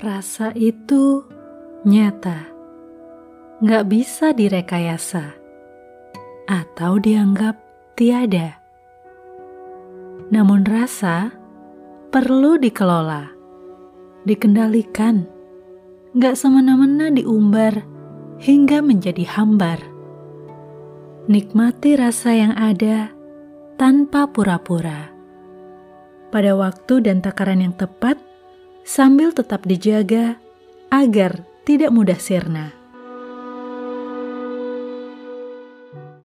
Rasa itu nyata, nggak bisa direkayasa atau dianggap tiada. Namun rasa perlu dikelola, dikendalikan, nggak semena-mena diumbar hingga menjadi hambar. Nikmati rasa yang ada tanpa pura-pura. Pada waktu dan takaran yang tepat, sambil tetap dijaga agar tidak mudah sirna.